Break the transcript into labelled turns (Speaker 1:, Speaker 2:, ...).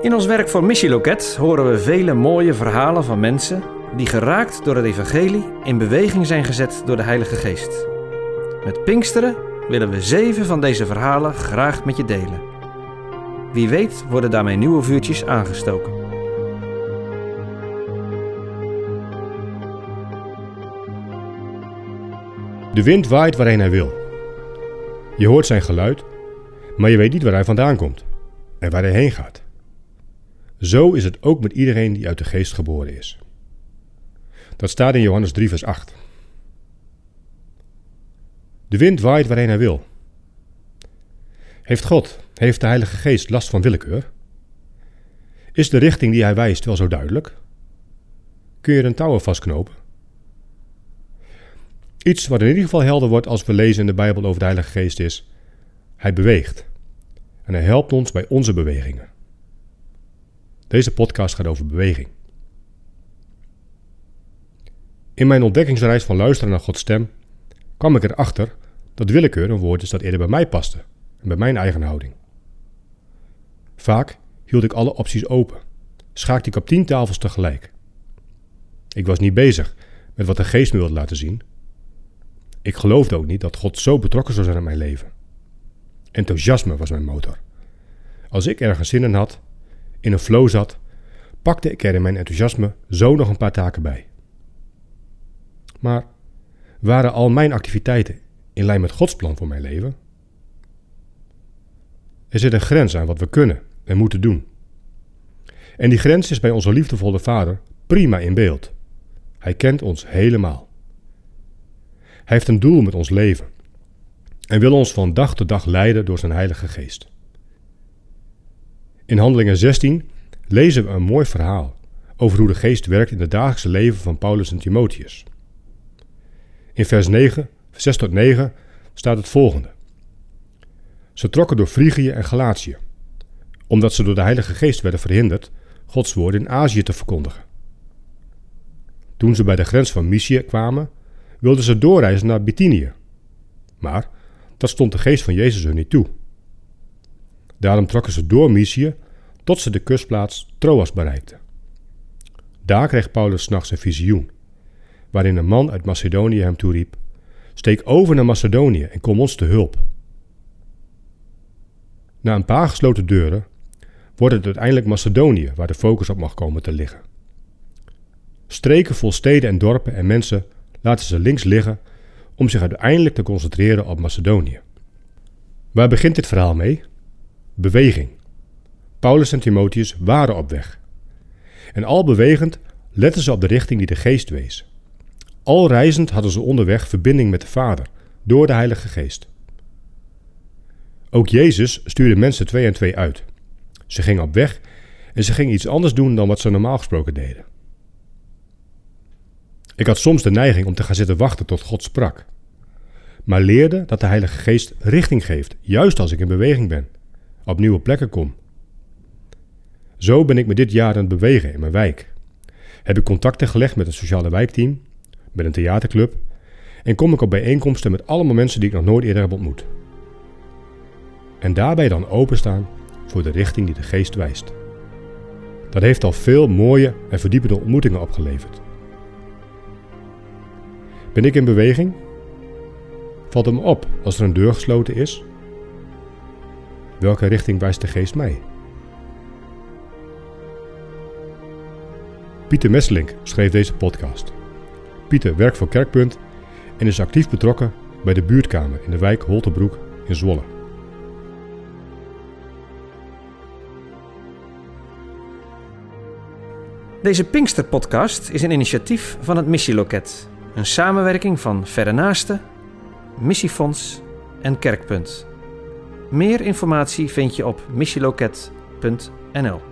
Speaker 1: In ons werk voor Missieloket horen we vele mooie verhalen van mensen die geraakt door het evangelie in beweging zijn gezet door de Heilige Geest. Met Pinksteren willen we zeven van deze verhalen graag met je delen. Wie weet worden daarmee nieuwe vuurtjes aangestoken.
Speaker 2: De wind waait waarheen hij wil. Je hoort zijn geluid, maar je weet niet waar hij vandaan komt en waar hij heen gaat. Zo is het ook met iedereen die uit de geest geboren is. Dat staat in Johannes 3, vers 8. De wind waait waarheen hij wil. Heeft God, heeft de Heilige Geest last van willekeur? Is de richting die hij wijst wel zo duidelijk? Kun je er een touw vastknopen? Iets wat in ieder geval helder wordt als we lezen in de Bijbel over de Heilige Geest is: Hij beweegt. En hij helpt ons bij onze bewegingen. Deze podcast gaat over beweging. In mijn ontdekkingsreis van luisteren naar Gods stem kwam ik erachter dat willekeur een woord is dat eerder bij mij paste en bij mijn eigen houding. Vaak hield ik alle opties open, schaakte ik op tien tafels tegelijk. Ik was niet bezig met wat de geest me wilde laten zien. Ik geloofde ook niet dat God zo betrokken zou zijn in mijn leven. Enthousiasme was mijn motor. Als ik ergens zin in had, in een flow zat, pakte ik er in mijn enthousiasme zo nog een paar taken bij. Maar waren al mijn activiteiten in lijn met Gods plan voor mijn leven? Er zit een grens aan wat we kunnen en moeten doen. En die grens is bij onze liefdevolle Vader prima in beeld. Hij kent ons helemaal. Hij heeft een doel met ons leven en wil ons van dag tot dag leiden door zijn Heilige Geest. In Handelingen 16 lezen we een mooi verhaal over hoe de geest werkt in het dagelijkse leven van Paulus en Timotheus. In vers 9, 6 tot 9 staat het volgende. Ze trokken door Frigië en Galatië, omdat ze door de Heilige Geest werden verhinderd Gods woord in Azië te verkondigen. Toen ze bij de grens van Mysië kwamen, wilden ze doorreizen naar Bithynië. Maar dat stond de geest van Jezus hun niet toe. Daarom trokken ze door Mysië tot ze de kustplaats Troas bereikten. Daar kreeg Paulus s'nachts een visioen, waarin een man uit Macedonië hem toeriep: Steek over naar Macedonië en kom ons te hulp. Na een paar gesloten deuren wordt het uiteindelijk Macedonië waar de focus op mag komen te liggen. Streken vol steden en dorpen en mensen laten ze links liggen om zich uiteindelijk te concentreren op Macedonië. Waar begint dit verhaal mee? Beweging. Paulus en Timotheus waren op weg. En al bewegend letten ze op de richting die de geest wees. Al reizend hadden ze onderweg verbinding met de Vader door de Heilige Geest. Ook Jezus stuurde mensen twee en twee uit. Ze gingen op weg en ze gingen iets anders doen dan wat ze normaal gesproken deden. Ik had soms de neiging om te gaan zitten wachten tot God sprak, maar leerde dat de Heilige Geest richting geeft, juist als ik in beweging ben, op nieuwe plekken kom. Zo ben ik me dit jaar aan het bewegen in mijn wijk. Heb ik contacten gelegd met een sociale wijkteam, met een theaterclub en kom ik op bijeenkomsten met allemaal mensen die ik nog nooit eerder heb ontmoet. En daarbij dan openstaan voor de richting die de geest wijst. Dat heeft al veel mooie en verdiepende ontmoetingen opgeleverd. Ben ik in beweging? Valt het me op als er een deur gesloten is? Welke richting wijst de geest mij? Pieter Messelink schreef deze podcast. Pieter werkt voor Kerkpunt en is actief betrokken bij de buurtkamer in de wijk Holtebroek in Zwolle.
Speaker 1: Deze Pinkster-podcast is een initiatief van het Missieloket. Een samenwerking van Verre Naasten, Missiefonds en Kerkpunt. Meer informatie vind je op missieloket.nl